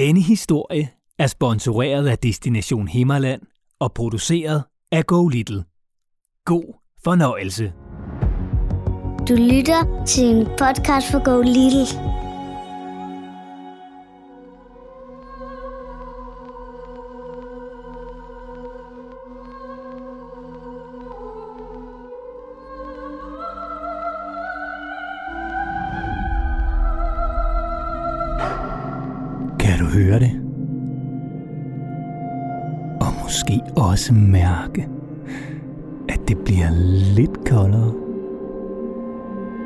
Denne historie er sponsoreret af Destination Himmerland og produceret af Go Little. God fornøjelse. Du lytter til en podcast for Go Little. Høre det? Og måske også mærke, at det bliver lidt koldere.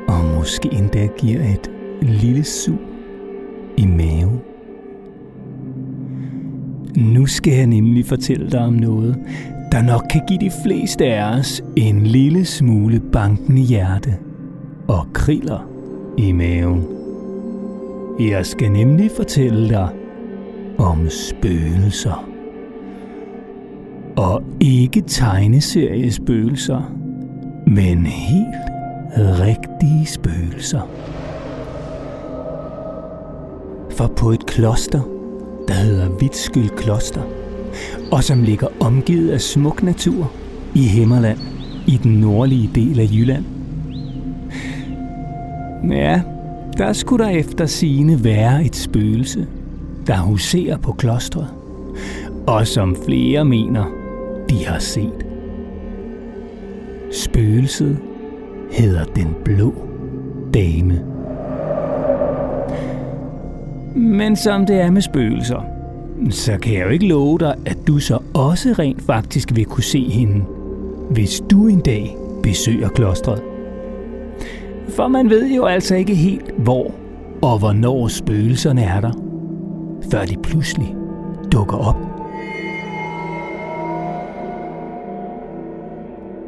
Og måske endda giver et lille sug i maven. Nu skal jeg nemlig fortælle dig om noget, der nok kan give de fleste af os en lille smule banken i hjerte og kriller i maven. Jeg skal nemlig fortælle dig om spøgelser. Og ikke tegneseriespøgelser, men helt rigtige spøgelser. For på et kloster, der hedder Vitskyld Kloster, og som ligger omgivet af smuk natur i Himmerland i den nordlige del af Jylland. Ja, der skulle der efter sine være et spøgelse, der huserer på klostret, og som flere mener, de har set. Spøgelset hedder den blå dame. Men som det er med spøgelser, så kan jeg jo ikke love dig, at du så også rent faktisk vil kunne se hende, hvis du en dag besøger klostret. For man ved jo altså ikke helt, hvor og hvornår spøgelserne er der, før de pludselig dukker op.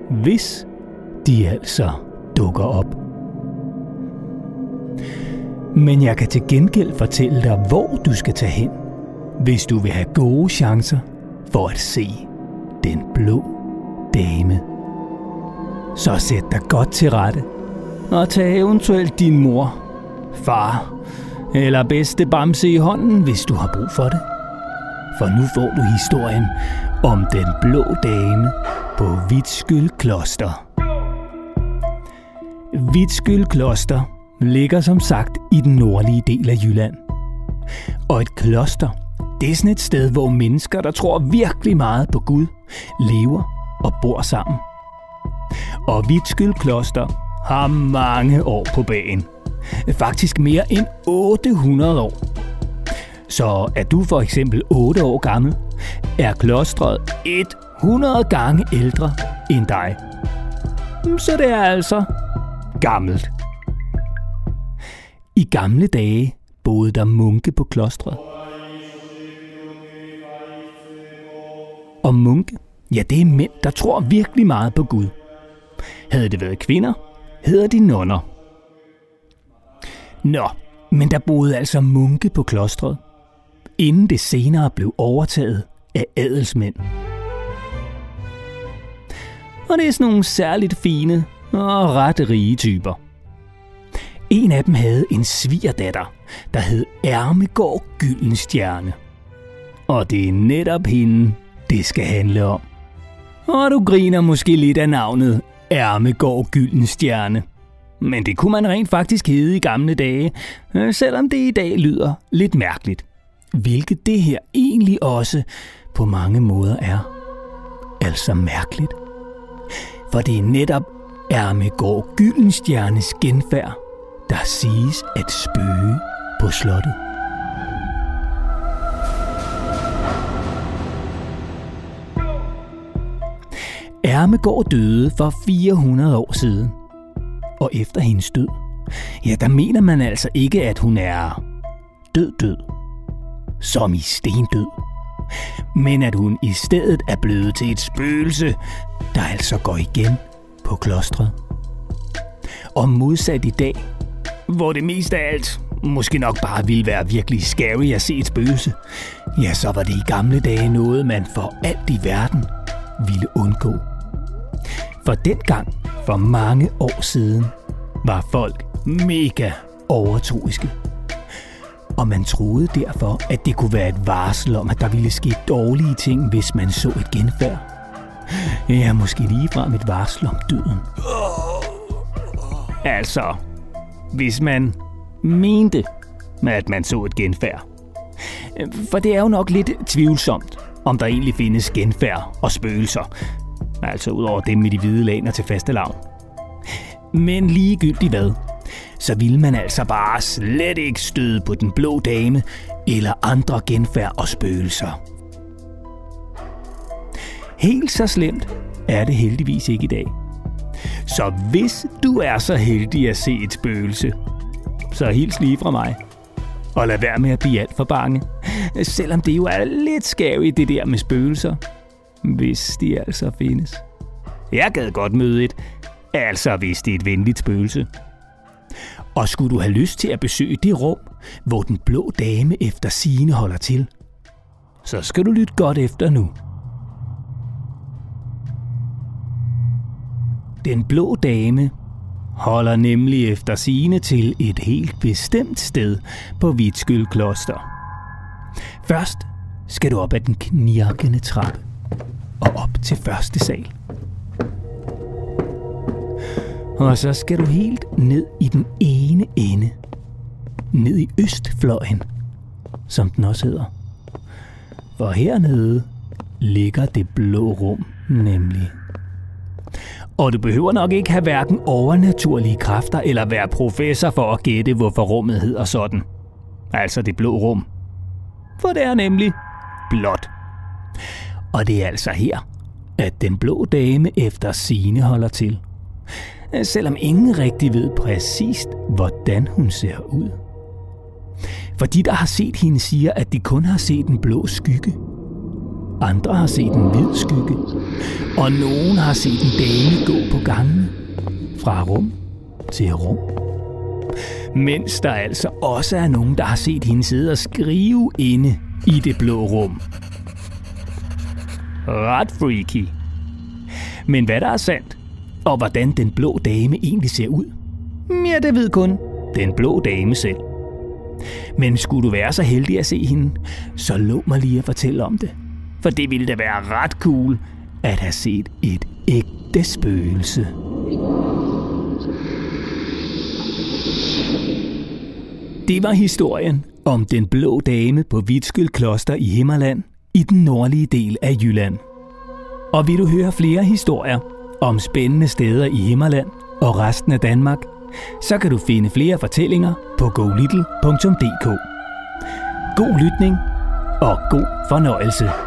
Hvis de altså dukker op. Men jeg kan til gengæld fortælle dig, hvor du skal tage hen, hvis du vil have gode chancer for at se den blå dame. Så sæt dig godt til rette og tag eventuelt din mor, far eller bedste bamse i hånden, hvis du har brug for det. For nu får du historien om den blå dame på Vitskyld Kloster. Vitskyld Kloster ligger som sagt i den nordlige del af Jylland. Og et kloster, det er sådan et sted, hvor mennesker, der tror virkelig meget på Gud, lever og bor sammen. Og Vitskyld Kloster har mange år på bagen. Faktisk mere end 800 år. Så er du for eksempel 8 år gammel, er klostret 100 gange ældre end dig. Mm, så det er altså gammelt. I gamle dage boede der munke på klostret. Og munke, ja det er mænd, der tror virkelig meget på Gud. Havde det været kvinder, hedder de nonner. Nå, men der boede altså munke på klostret, inden det senere blev overtaget af adelsmænd. Og det er sådan nogle særligt fine og ret rige typer. En af dem havde en svigerdatter, der hed Ærmegård Gyldenstjerne. Og det er netop hende, det skal handle om. Og du griner måske lidt af navnet Ærmegård Gyldenstjerne. Men det kunne man rent faktisk hedde i gamle dage, øh, selvom det i dag lyder lidt mærkeligt. Hvilket det her egentlig også på mange måder er. Altså mærkeligt. For det er netop Ermegård Gyldenstjernes genfærd, der siges at spøge på slottet. Ærmegård døde for 400 år siden. Og efter hendes død, ja, der mener man altså ikke, at hun er død død. Som i stendød. Men at hun i stedet er blevet til et spøgelse, der altså går igen på klostret. Og modsat i dag, hvor det mest af alt måske nok bare ville være virkelig scary at se et spøgelse, ja, så var det i gamle dage noget, man for alt i verden ville undgå. For dengang, for mange år siden, var folk mega overtroiske. Og man troede derfor, at det kunne være et varsel om, at der ville ske dårlige ting, hvis man så et genfærd. Ja, måske ligefrem et varsel om døden. Altså, hvis man mente, at man så et genfærd. For det er jo nok lidt tvivlsomt, om der egentlig findes genfærd og spøgelser. Altså ud over dem med de hvide laner til faste lav. Men ligegyldigt hvad, så ville man altså bare slet ikke støde på den blå dame eller andre genfærd og spøgelser. Helt så slemt er det heldigvis ikke i dag. Så hvis du er så heldig at se et spøgelse, så hils lige fra mig. Og lad være med at blive alt for bange. Selvom det jo er lidt skævt det der med spøgelser. Hvis de altså findes. Jeg gad godt møde et. Altså hvis det er et venligt spøgelse. Og skulle du have lyst til at besøge det rum, hvor den blå dame efter sine holder til, så skal du lytte godt efter nu. Den blå dame holder nemlig efter sine til et helt bestemt sted på Vitskyld Kloster. Først skal du op ad den knirkende trappe og op til første sal. Og så skal du helt ned i den ene ende. Ned i østfløjen, som den også hedder. For hernede ligger det blå rum nemlig. Og du behøver nok ikke have hverken overnaturlige kræfter eller være professor for at gætte, hvorfor rummet hedder sådan. Altså det blå rum. For det er nemlig blåt. Og det er altså her, at den blå dame efter sine holder til. Selvom ingen rigtig ved præcist, hvordan hun ser ud. For de, der har set hende, siger, at de kun har set en blå skygge – andre har set en hvid skygge, og nogen har set en dame gå på gangen fra rum til rum. Mens der altså også er nogen, der har set hende sidde og skrive inde i det blå rum. Ret freaky. Men hvad der er sandt, og hvordan den blå dame egentlig ser ud, ja, det ved kun den blå dame selv. Men skulle du være så heldig at se hende, så lå mig lige at fortælle om det for det ville da være ret cool at have set et ægte spøgelse. Det var historien om den blå dame på Vitskyld Kloster i Himmerland i den nordlige del af Jylland. Og vil du høre flere historier om spændende steder i Himmerland og resten af Danmark, så kan du finde flere fortællinger på golittle.dk. God lytning og god fornøjelse.